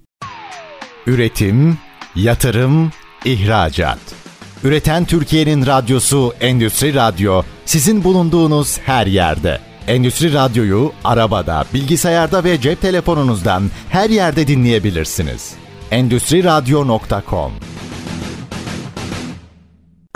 Üretim, yatırım, ihracat. Üreten Türkiye'nin radyosu Endüstri Radyo sizin bulunduğunuz her yerde. Endüstri Radyo'yu arabada, bilgisayarda ve cep telefonunuzdan her yerde dinleyebilirsiniz. Endüstri Radyo.com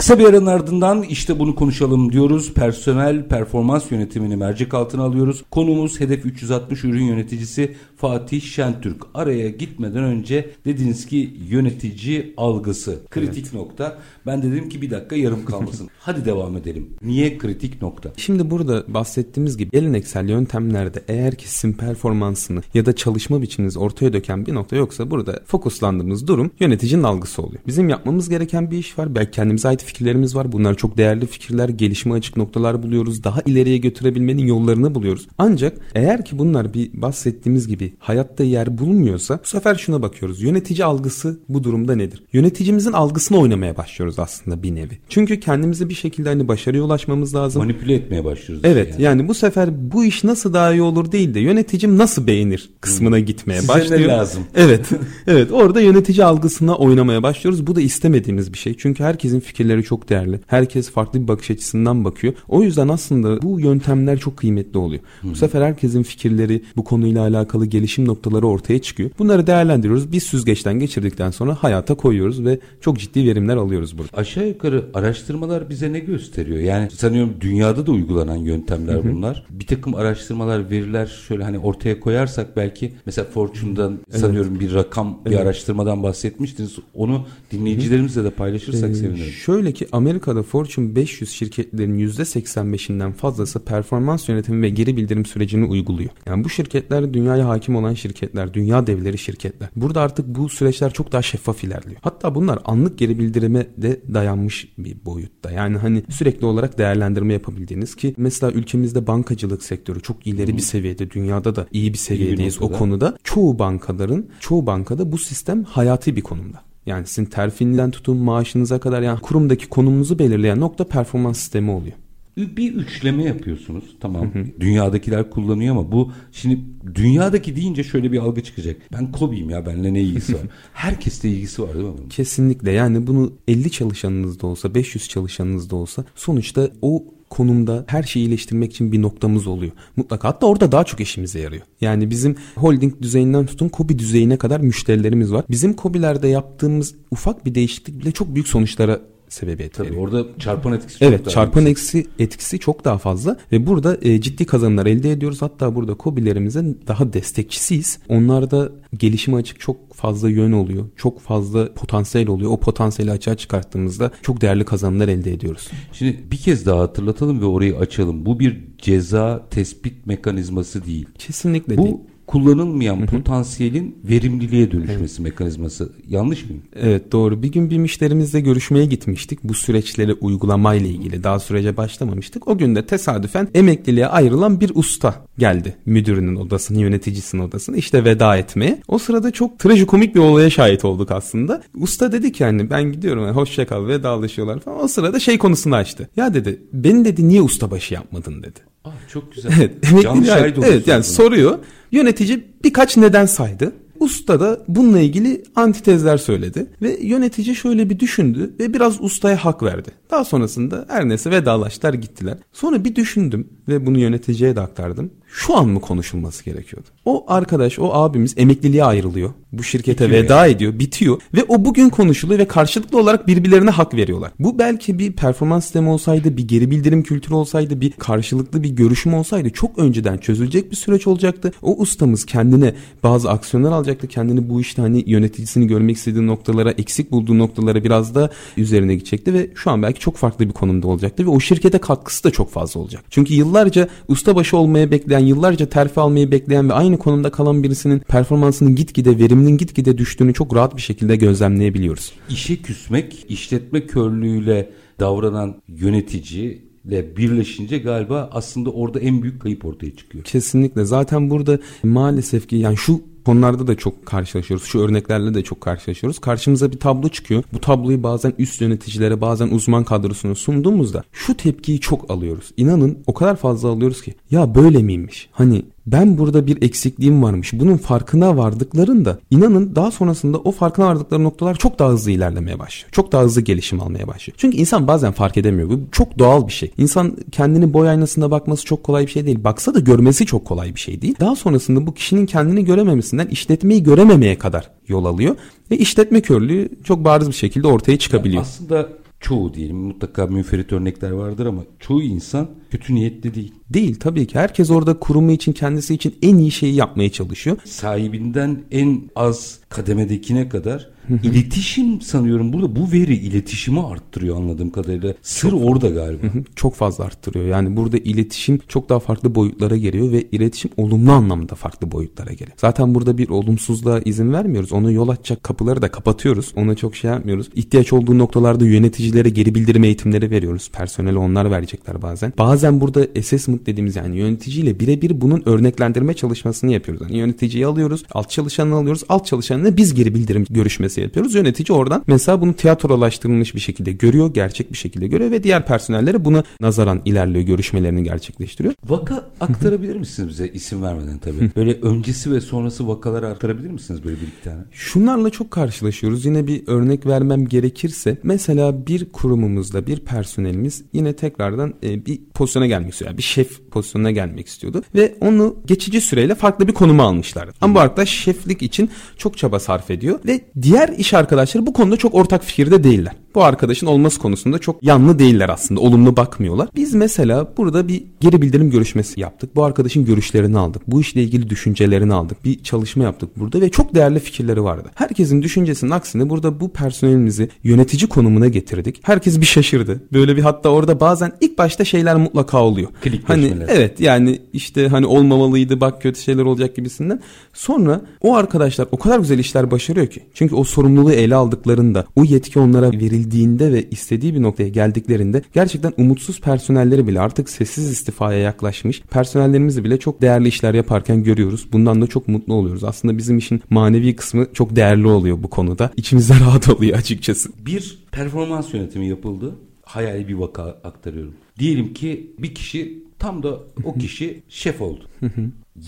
Kısa bir aranın ardından işte bunu konuşalım diyoruz. Personel performans yönetimini mercek altına alıyoruz. Konumuz Hedef 360 ürün yöneticisi Fatih Şentürk. Araya gitmeden önce dediniz ki yönetici algısı kritik evet. nokta. Ben dedim ki bir dakika yarım kalmasın. (laughs) Hadi devam edelim. Niye kritik nokta? Şimdi burada bahsettiğimiz gibi geleneksel yöntemlerde eğer ki sizin performansını ya da çalışma biçiminizi ortaya döken bir nokta yoksa burada fokuslandığımız durum yöneticinin algısı oluyor. Bizim yapmamız gereken bir iş var. Belki kendimize ait fikirlerimiz var. Bunlar çok değerli fikirler, gelişime açık noktalar buluyoruz. Daha ileriye götürebilmenin yollarını buluyoruz. Ancak eğer ki bunlar bir bahsettiğimiz gibi hayatta yer bulmuyorsa bu sefer şuna bakıyoruz. Yönetici algısı bu durumda nedir? Yöneticimizin algısını oynamaya başlıyoruz aslında bir nevi. Çünkü kendimizi bir şekilde hani başarıya ulaşmamız lazım. Manipüle etmeye başlıyoruz. Evet yani. yani bu sefer bu iş nasıl daha iyi olur değil de yöneticim nasıl beğenir kısmına hmm. gitmeye Size başlıyor. ne lazım? (laughs) Evet. evet orada yönetici algısına oynamaya başlıyoruz. Bu da istemediğimiz bir şey. Çünkü herkesin fikirleri çok değerli. Herkes farklı bir bakış açısından bakıyor. O yüzden aslında bu yöntemler çok kıymetli oluyor. Hmm. Bu sefer herkesin fikirleri bu konuyla alakalı gelişmeleri gelişim noktaları ortaya çıkıyor. Bunları değerlendiriyoruz. Bir süzgeçten geçirdikten sonra hayata koyuyoruz ve çok ciddi verimler alıyoruz burada. Aşağı yukarı araştırmalar bize ne gösteriyor? Yani sanıyorum dünyada da uygulanan yöntemler Hı-hı. bunlar. Bir takım araştırmalar, veriler şöyle hani ortaya koyarsak belki mesela Fortune'dan evet. sanıyorum bir rakam, bir evet. araştırmadan bahsetmiştiniz. Onu dinleyicilerimizle de paylaşırsak ee, sevinirim. Şöyle ki Amerika'da Fortune 500 şirketlerin %85'inden fazlası performans yönetimi ve geri bildirim sürecini uyguluyor. Yani bu şirketler dünyaya hakim olan şirketler, dünya devleri şirketler. Burada artık bu süreçler çok daha şeffaf ilerliyor. Hatta bunlar anlık geri bildirime de dayanmış bir boyutta. Yani hani sürekli olarak değerlendirme yapabildiğiniz ki mesela ülkemizde bankacılık sektörü çok ileri bir seviyede, dünyada da iyi bir seviyedeyiz iyi bir o konuda. Çoğu bankaların, çoğu bankada bu sistem hayati bir konumda. Yani sizin terfininden tutun maaşınıza kadar yani kurumdaki konumunuzu belirleyen nokta performans sistemi oluyor bir üçleme yapıyorsunuz. Tamam. Hı hı. Dünyadakiler kullanıyor ama bu şimdi dünyadaki deyince şöyle bir algı çıkacak. Ben Kobe'yim ya benimle ne ilgisi var? (laughs) Herkeste ilgisi var değil mi? Kesinlikle. Yani bunu 50 çalışanınız da olsa, 500 çalışanınız da olsa sonuçta o konumda her şeyi iyileştirmek için bir noktamız oluyor. Mutlaka hatta orada daha çok işimize yarıyor. Yani bizim holding düzeyinden tutun kobi düzeyine kadar müşterilerimiz var. Bizim kobilerde yaptığımız ufak bir değişiklik bile çok büyük sonuçlara sebebiyet Tabii veriyor. orada çarpan etkisi çok Evet daha çarpan etkisi, etkisi çok daha fazla ve burada e, ciddi kazanımlar elde ediyoruz. Hatta burada kobilerimizin daha destekçisiyiz. Onlarda gelişime açık çok fazla yön oluyor. Çok fazla potansiyel oluyor. O potansiyeli açığa çıkarttığımızda çok değerli kazanımlar elde ediyoruz. Şimdi bir kez daha hatırlatalım ve orayı açalım. Bu bir ceza tespit mekanizması değil. Kesinlikle Bu, değil kullanılmayan Hı-hı. potansiyelin verimliliğe dönüşmesi evet. mekanizması. Yanlış mıyım? Evet doğru. Bir gün bir müşterimizle görüşmeye gitmiştik. Bu süreçleri uygulamayla ilgili. Daha sürece başlamamıştık. O gün de tesadüfen emekliliğe ayrılan bir usta geldi. Müdürünün odasını, yöneticisinin odasını işte veda etmeye. O sırada çok trajikomik bir olaya şahit olduk aslında. Usta dedi ki yani ben gidiyorum yani hoşça kal vedalaşıyorlar falan. O sırada şey konusunu açtı. Ya dedi beni dedi niye ustabaşı yapmadın dedi. Aa, çok güzel. Evet, emekli yani, evet yani soruyor. Yönetici birkaç neden saydı. Usta da bununla ilgili antitezler söyledi ve yönetici şöyle bir düşündü ve biraz ustaya hak verdi. Daha sonrasında her neyse vedalaştılar gittiler. Sonra bir düşündüm ve bunu yöneticiye de aktardım şu an mı konuşulması gerekiyordu? O arkadaş, o abimiz emekliliğe ayrılıyor. Bu şirkete bitiyor veda yani. ediyor, bitiyor ve o bugün konuşuluyor ve karşılıklı olarak birbirlerine hak veriyorlar. Bu belki bir performans sistemi olsaydı, bir geri bildirim kültürü olsaydı, bir karşılıklı bir görüşüm olsaydı çok önceden çözülecek bir süreç olacaktı. O ustamız kendine bazı aksiyonlar alacaktı. Kendini bu işte hani yöneticisini görmek istediği noktalara, eksik bulduğu noktalara biraz da üzerine gidecekti ve şu an belki çok farklı bir konumda olacaktı ve o şirkete katkısı da çok fazla olacak. Çünkü yıllarca ustabaşı olmaya bekleyen yıllarca terfi almayı bekleyen ve aynı konumda kalan birisinin performansının gitgide, veriminin gitgide düştüğünü çok rahat bir şekilde gözlemleyebiliyoruz. İşe küsmek, işletme körlüğüyle davranan yönetici ile birleşince galiba aslında orada en büyük kayıp ortaya çıkıyor. Kesinlikle. Zaten burada maalesef ki yani şu konularda da çok karşılaşıyoruz. Şu örneklerle de çok karşılaşıyoruz. Karşımıza bir tablo çıkıyor. Bu tabloyu bazen üst yöneticilere bazen uzman kadrosuna sunduğumuzda şu tepkiyi çok alıyoruz. İnanın o kadar fazla alıyoruz ki ya böyle miymiş? Hani ben burada bir eksikliğim varmış. Bunun farkına vardıklarında inanın daha sonrasında o farkına vardıkları noktalar çok daha hızlı ilerlemeye başlıyor. Çok daha hızlı gelişim almaya başlıyor. Çünkü insan bazen fark edemiyor. Bu çok doğal bir şey. İnsan kendini boy aynasında bakması çok kolay bir şey değil. Baksa da görmesi çok kolay bir şey değil. Daha sonrasında bu kişinin kendini görememesinden işletmeyi görememeye kadar yol alıyor. Ve işletme körlüğü çok bariz bir şekilde ortaya çıkabiliyor. Yani aslında çoğu diyelim mutlaka münferit örnekler vardır ama çoğu insan kötü niyetli değil. Değil tabii ki. Herkes orada kurumu için kendisi için en iyi şeyi yapmaya çalışıyor. Sahibinden en az kademedekine kadar İletişim sanıyorum burada bu veri iletişimi arttırıyor anladığım kadarıyla. Sır çok, orada galiba. çok fazla arttırıyor. Yani burada iletişim çok daha farklı boyutlara geliyor ve iletişim olumlu anlamda farklı boyutlara geliyor. Zaten burada bir olumsuzluğa izin vermiyoruz. Onu yol açacak kapıları da kapatıyoruz. Ona çok şey yapmıyoruz. İhtiyaç olduğu noktalarda yöneticilere geri bildirim eğitimleri veriyoruz. Personel onlar verecekler bazen. Bazen burada assessment dediğimiz yani yöneticiyle birebir bunun örneklendirme çalışmasını yapıyoruz. Yani yöneticiyi alıyoruz, alt çalışanını alıyoruz, alt çalışanına biz geri bildirim görüşmesi yapıyoruz. Yönetici oradan mesela bunu tiyatrolaştırılmış bir şekilde görüyor, gerçek bir şekilde görüyor ve diğer personellere buna nazaran ilerliyor, görüşmelerini gerçekleştiriyor. Vaka aktarabilir misiniz bize isim vermeden tabii. (laughs) Böyle öncesi ve sonrası vakaları aktarabilir misiniz böyle bir iki tane? Şunlarla çok karşılaşıyoruz. Yine bir örnek vermem gerekirse mesela bir kurumumuzda bir personelimiz yine tekrardan e, bir pozisyona gelmek istiyor. Yani bir şef pozisyonuna gelmek istiyordu ve onu geçici süreyle farklı bir konuma almışlardı. Ama bu arkadaş şeflik için çok çaba sarf ediyor ve diğer iş arkadaşları bu konuda çok ortak fikirde değiller. Bu arkadaşın olması konusunda çok yanlı değiller aslında. Olumlu bakmıyorlar. Biz mesela burada bir geri bildirim görüşmesi yaptık. Bu arkadaşın görüşlerini aldık. Bu işle ilgili düşüncelerini aldık. Bir çalışma yaptık burada ve çok değerli fikirleri vardı. Herkesin düşüncesinin aksine burada bu personelimizi yönetici konumuna getirdik. Herkes bir şaşırdı. Böyle bir hatta orada bazen ilk başta şeyler mutlaka oluyor. Hani evet yani işte hani olmamalıydı bak kötü şeyler olacak gibisinden. Sonra o arkadaşlar o kadar güzel işler başarıyor ki. Çünkü o sorumluluğu ele aldıklarında o yetki onlara verildiğinde ve istediği bir noktaya geldiklerinde gerçekten umutsuz personelleri bile artık sessiz istifaya yaklaşmış personellerimizi bile çok değerli işler yaparken görüyoruz. Bundan da çok mutlu oluyoruz. Aslında bizim işin manevi kısmı çok değerli oluyor bu konuda. İçimize (laughs) rahat oluyor açıkçası. Bir performans yönetimi yapıldı. Hayali bir vaka aktarıyorum. Diyelim ki bir kişi tam da o kişi şef oldu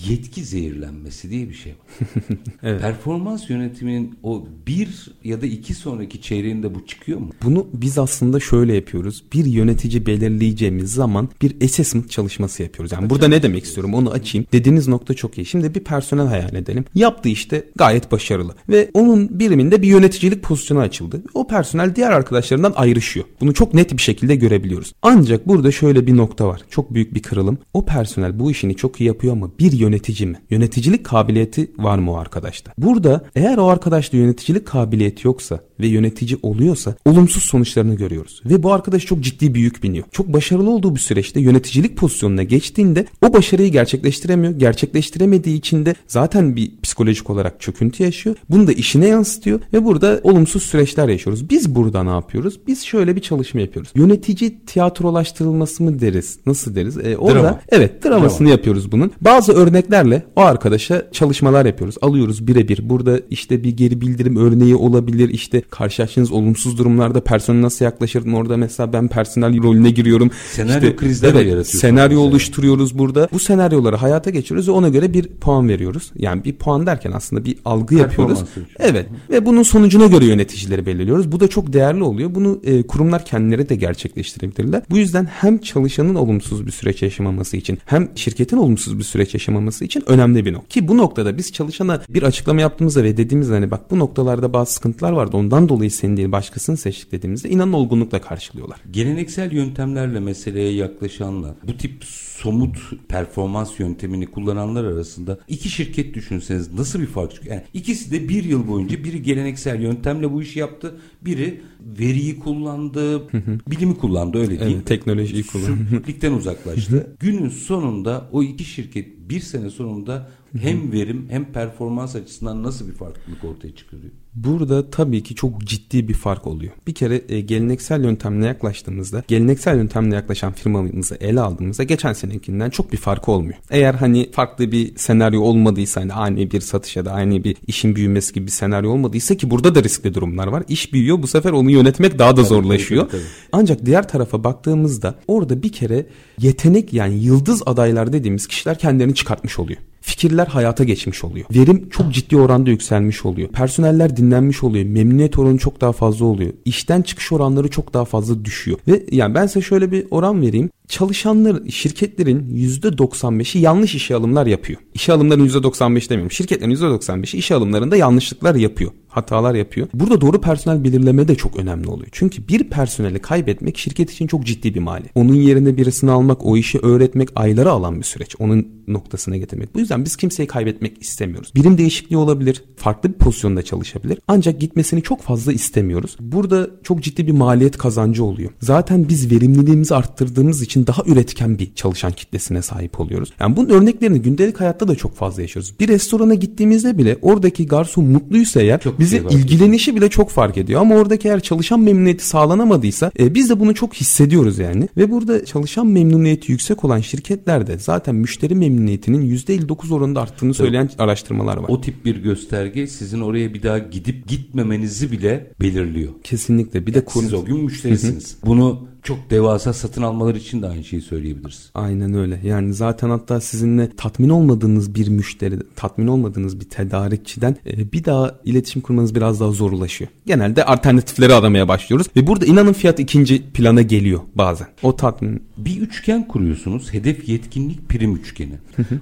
yetki zehirlenmesi diye bir şey var. (laughs) evet. Performans yönetiminin o bir ya da iki sonraki çeyreğinde bu çıkıyor mu? Bunu biz aslında şöyle yapıyoruz. Bir yönetici belirleyeceğimiz zaman bir assessment çalışması yapıyoruz. Yani burada ne demek istiyorum onu açayım. Dediğiniz nokta çok iyi. Şimdi bir personel hayal edelim. Yaptığı işte gayet başarılı ve onun biriminde bir yöneticilik pozisyonu açıldı. O personel diğer arkadaşlarından ayrışıyor. Bunu çok net bir şekilde görebiliyoruz. Ancak burada şöyle bir nokta var. Çok büyük bir kırılım. O personel bu işini çok iyi yapıyor ama bir yönetici mi? Yöneticilik kabiliyeti var mı o arkadaşta? Burada eğer o arkadaşta yöneticilik kabiliyeti yoksa ve yönetici oluyorsa olumsuz sonuçlarını görüyoruz. Ve bu arkadaş çok ciddi bir yük biniyor. Çok başarılı olduğu bir süreçte yöneticilik pozisyonuna geçtiğinde o başarıyı gerçekleştiremiyor. Gerçekleştiremediği için de zaten bir psikolojik olarak çöküntü yaşıyor. Bunu da işine yansıtıyor ve burada olumsuz süreçler yaşıyoruz. Biz burada ne yapıyoruz? Biz şöyle bir çalışma yapıyoruz. Yönetici tiyatrolaştırılması mı deriz? Nasıl deriz? Ee, orada Drama. evet dramasını Drama. yapıyoruz bunun. Bazı örneklerle o arkadaşa çalışmalar yapıyoruz. Alıyoruz birebir. Burada işte bir geri bildirim örneği olabilir. İşte karşılaştığınız olumsuz durumlarda personel nasıl yaklaşırdın orada mesela ben personel rolüne giriyorum. Senaryo işte, krizler evet, yaratıyorsunuz. Senaryo oluşturuyoruz burada. Bu senaryoları hayata geçiriyoruz ve ona göre bir puan veriyoruz. Yani bir puan derken aslında bir algı yapıyoruz. Evet ve bunun sonucuna göre yöneticileri belirliyoruz. Bu da çok değerli oluyor. Bunu e, kurumlar kendileri de gerçekleştirebilirler. Bu yüzden hem çalışanın olumsuz bir süreç yaşamaması için hem şirketin olumsuz bir süreç yaşamaması için önemli bir nokta. Ki bu noktada biz çalışana bir açıklama yaptığımızda ve dediğimizde hani bak bu noktalarda bazı sıkıntılar vardı ondan Ondan dolayı seni değil başkasını seçtik dediğimizde inanın olgunlukla karşılıyorlar. Geleneksel yöntemlerle meseleye yaklaşanlar, bu tip somut performans yöntemini kullananlar arasında iki şirket düşünseniz nasıl bir fark çıkıyor? Yani ikisi de bir yıl boyunca biri geleneksel yöntemle bu işi yaptı, biri veriyi kullandı, bilimi kullandı öyle değil. Evet, teknolojiyi kullandı. Süreklilikten (laughs) uzaklaştı. Günün sonunda o iki şirket bir sene sonunda hem verim hem performans açısından nasıl bir farklılık ortaya çıkarıyor? Burada tabii ki çok ciddi bir fark oluyor. Bir kere e, geleneksel yöntemle yaklaştığımızda, geleneksel yöntemle yaklaşan firmamızı ele aldığımızda geçen senekinden çok bir farkı olmuyor. Eğer hani farklı bir senaryo olmadıysa hani ani bir satış ya da ani bir işin büyümesi gibi bir senaryo olmadıysa ki burada da riskli durumlar var. İş büyüyor bu sefer onu yönetmek daha da tabii, zorlaşıyor. Tabii, tabii. Ancak diğer tarafa baktığımızda orada bir kere yetenek yani yıldız adaylar dediğimiz kişiler kendilerini çıkartmış oluyor fikirler hayata geçmiş oluyor. Verim çok ciddi oranda yükselmiş oluyor. Personeller dinlenmiş oluyor. Memnuniyet oranı çok daha fazla oluyor. İşten çıkış oranları çok daha fazla düşüyor. Ve yani ben size şöyle bir oran vereyim çalışanlar, şirketlerin %95'i yanlış işe alımlar yapıyor. İşe alımların %95 demiyorum. Şirketlerin %95'i işe alımlarında yanlışlıklar yapıyor. Hatalar yapıyor. Burada doğru personel belirleme de çok önemli oluyor. Çünkü bir personeli kaybetmek şirket için çok ciddi bir mali. Onun yerine birisini almak, o işi öğretmek ayları alan bir süreç. Onun noktasına getirmek. Bu yüzden biz kimseyi kaybetmek istemiyoruz. Birim değişikliği olabilir. Farklı bir pozisyonda çalışabilir. Ancak gitmesini çok fazla istemiyoruz. Burada çok ciddi bir maliyet kazancı oluyor. Zaten biz verimliliğimizi arttırdığımız için için daha üretken bir çalışan kitlesine sahip oluyoruz. Yani bunun örneklerini gündelik hayatta da çok fazla yaşıyoruz. Bir restorana gittiğimizde bile oradaki garson mutluysa eğer Çok bize ilgilenişi bile çok fark ediyor. Ama oradaki eğer çalışan memnuniyeti sağlanamadıysa e, biz de bunu çok hissediyoruz yani. Ve burada çalışan memnuniyeti yüksek olan şirketlerde zaten müşteri memnuniyetinin %59 oranında arttığını söyleyen araştırmalar var. O tip bir gösterge sizin oraya bir daha gidip gitmemenizi bile belirliyor. Kesinlikle. Bir de kur... Siz o gün müşterisiniz. Bunu çok devasa satın almalar için de aynı şeyi söyleyebiliriz. Aynen öyle. Yani zaten hatta sizinle tatmin olmadığınız bir müşteri, tatmin olmadığınız bir tedarikçiden e, bir daha iletişim kurmanız biraz daha zorlaşıyor. Genelde alternatifleri aramaya başlıyoruz ve burada inanın fiyat ikinci plana geliyor bazen. O tatmin Bir üçgen kuruyorsunuz. Hedef yetkinlik prim üçgeni.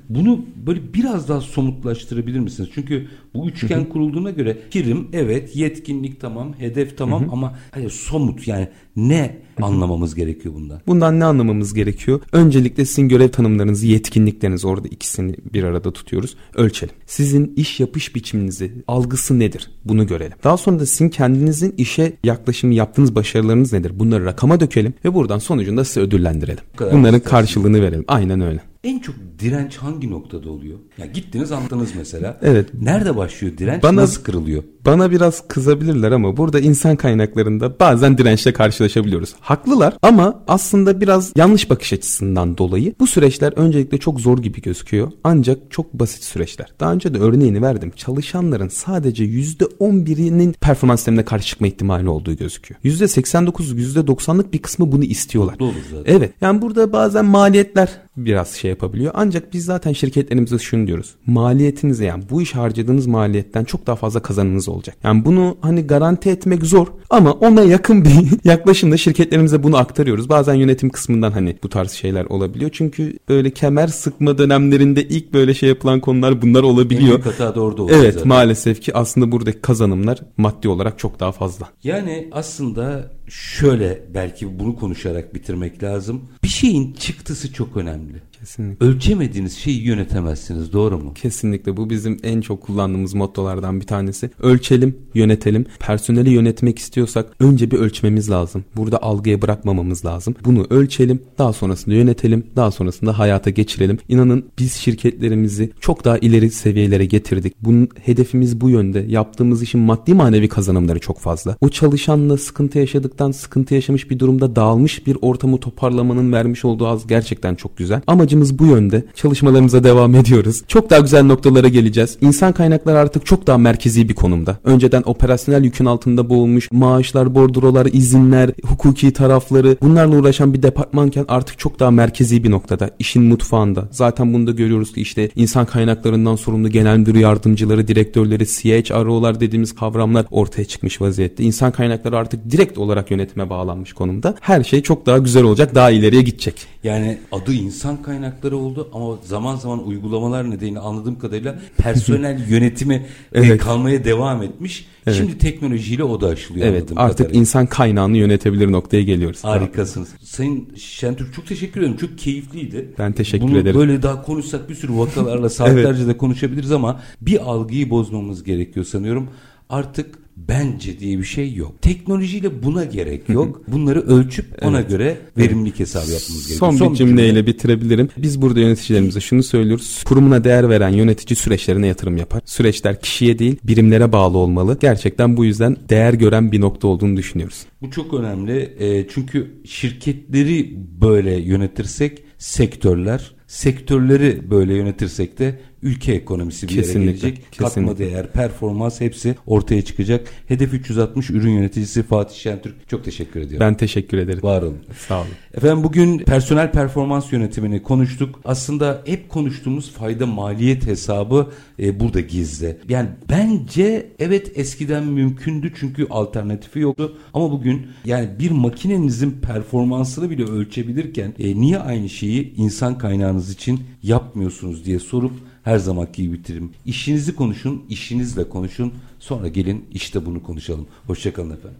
Bunu böyle biraz daha somutlaştırabilir misiniz? Çünkü bu üçgen kurulduğuna göre prim evet, yetkinlik tamam, hedef tamam ama hayır somut yani ne anlamamız gerekiyor bundan? Bundan ne anlamamız gerekiyor? Öncelikle sizin görev tanımlarınızı, yetkinliklerinizi orada ikisini bir arada tutuyoruz. Ölçelim. Sizin iş yapış biçiminizi, algısı nedir? Bunu görelim. Daha sonra da sizin kendinizin işe yaklaşımı yaptığınız başarılarınız nedir? Bunları rakama dökelim ve buradan sonucunda size ödüllendirelim. Bunların karşılığını verelim. Aynen öyle. En çok direnç hangi noktada oluyor? Ya gittiniz anladınız mesela. (laughs) Evet. Nerede başlıyor direnç? Bana- Nasıl kırılıyor? Bana biraz kızabilirler ama burada insan kaynaklarında bazen dirençle karşılaşabiliyoruz. Haklılar ama aslında biraz yanlış bakış açısından dolayı bu süreçler öncelikle çok zor gibi gözüküyor. Ancak çok basit süreçler. Daha önce de örneğini verdim. Çalışanların sadece %11'inin performans sistemine karşı çıkma ihtimali olduğu gözüküyor. %89, %90'lık bir kısmı bunu istiyorlar. Mutlu olur zaten. Evet. Yani burada bazen maliyetler biraz şey yapabiliyor. Ancak biz zaten şirketlerimize şunu diyoruz. Maliyetinize yani bu iş harcadığınız maliyetten çok daha fazla kazanınız olacak. Yani bunu hani garanti etmek zor ama ona yakın bir (laughs) yaklaşımda şirketlerimize bunu aktarıyoruz. Bazen yönetim kısmından hani bu tarz şeyler olabiliyor. Çünkü böyle kemer sıkma dönemlerinde ilk böyle şey yapılan konular bunlar En olabiliyor. büyük hata da orada oluyor Evet zaten. maalesef ki aslında buradaki kazanımlar maddi olarak çok daha fazla. Yani aslında şöyle belki bunu konuşarak bitirmek lazım. Bir şeyin çıktısı çok önemli. Kesinlikle. Ölçemediğiniz şeyi yönetemezsiniz doğru mu? Kesinlikle bu bizim en çok kullandığımız mottolardan bir tanesi. Ölçelim, yönetelim. Personeli yönetmek istiyorsak önce bir ölçmemiz lazım. Burada algıya bırakmamamız lazım. Bunu ölçelim, daha sonrasında yönetelim, daha sonrasında hayata geçirelim. İnanın biz şirketlerimizi çok daha ileri seviyelere getirdik. Bunun hedefimiz bu yönde. Yaptığımız işin maddi manevi kazanımları çok fazla. O çalışanla sıkıntı yaşadıktan, sıkıntı yaşamış bir durumda dağılmış bir ortamı toparlamanın vermiş olduğu az gerçekten çok güzel. Amacımız bu yönde. Çalışmalarımıza devam ediyoruz. Çok daha güzel noktalara geleceğiz. İnsan kaynakları artık çok daha merkezi bir konumda. Önceden operasyonel yükün altında boğulmuş maaşlar, bordrolar, izinler, hukuki tarafları bunlarla uğraşan bir departmanken artık çok daha merkezi bir noktada. işin mutfağında. Zaten bunu da görüyoruz ki işte insan kaynaklarından sorumlu genel müdür yardımcıları, direktörleri, CHRO'lar dediğimiz kavramlar ortaya çıkmış vaziyette. İnsan kaynakları artık direkt olarak yönetime bağlanmış konumda. Her şey çok daha güzel olacak, daha ileriye gidecek. Yani adı insan kaynakları oldu ama zaman zaman uygulamalar nedeniyle anladığım kadarıyla personel (laughs) yönetimi e, Evet. kalmaya devam etmiş. Evet. Şimdi teknolojiyle o da aşılıyor Evet artık kadarıyla. insan kaynağını yönetebilir noktaya geliyoruz. Harikasınız. Sayın Şentürk çok teşekkür ederim. Çok keyifliydi. Ben teşekkür Bunu ederim. böyle daha konuşsak bir sürü vakalarla (laughs) saatlerce de konuşabiliriz ama bir algıyı bozmamız gerekiyor sanıyorum. Artık bence diye bir şey yok. Teknolojiyle buna gerek yok. Bunları ölçüp ona Evet. göre verimlilik hesabı yapmamız gerekiyor. Son bir cümleyle bitirebilirim. Biz burada yöneticilerimize şunu söylüyoruz. Kurumuna değer veren yönetici süreçlerine yatırım yapar. Süreçler kişiye değil birimlere bağlı olmalı. Gerçekten bu yüzden değer gören bir nokta olduğunu düşünüyoruz. Bu çok önemli. E, çünkü şirketleri böyle yönetirsek sektörler, sektörleri böyle yönetirsek de ülke ekonomisi bir Kesinlikle, yere gelecek. Katma kesinlikle. değer, performans hepsi ortaya çıkacak. Hedef 360 ürün yöneticisi Fatih Şentürk. Çok teşekkür ediyorum. Ben teşekkür ederim. Var olun. Sağ olun. Efendim bugün personel performans yönetimini konuştuk. Aslında hep konuştuğumuz fayda maliyet hesabı e, burada gizli. Yani bence evet eskiden mümkündü çünkü alternatifi yoktu. Ama bugün yani bir makinenizin performansını bile ölçebilirken e, niye aynı şeyi insan kaynağınız için yapmıyorsunuz diye sorup her zamanki gibi bitirim. İşinizi konuşun, işinizle konuşun. Sonra gelin işte bunu konuşalım. Hoşçakalın efendim.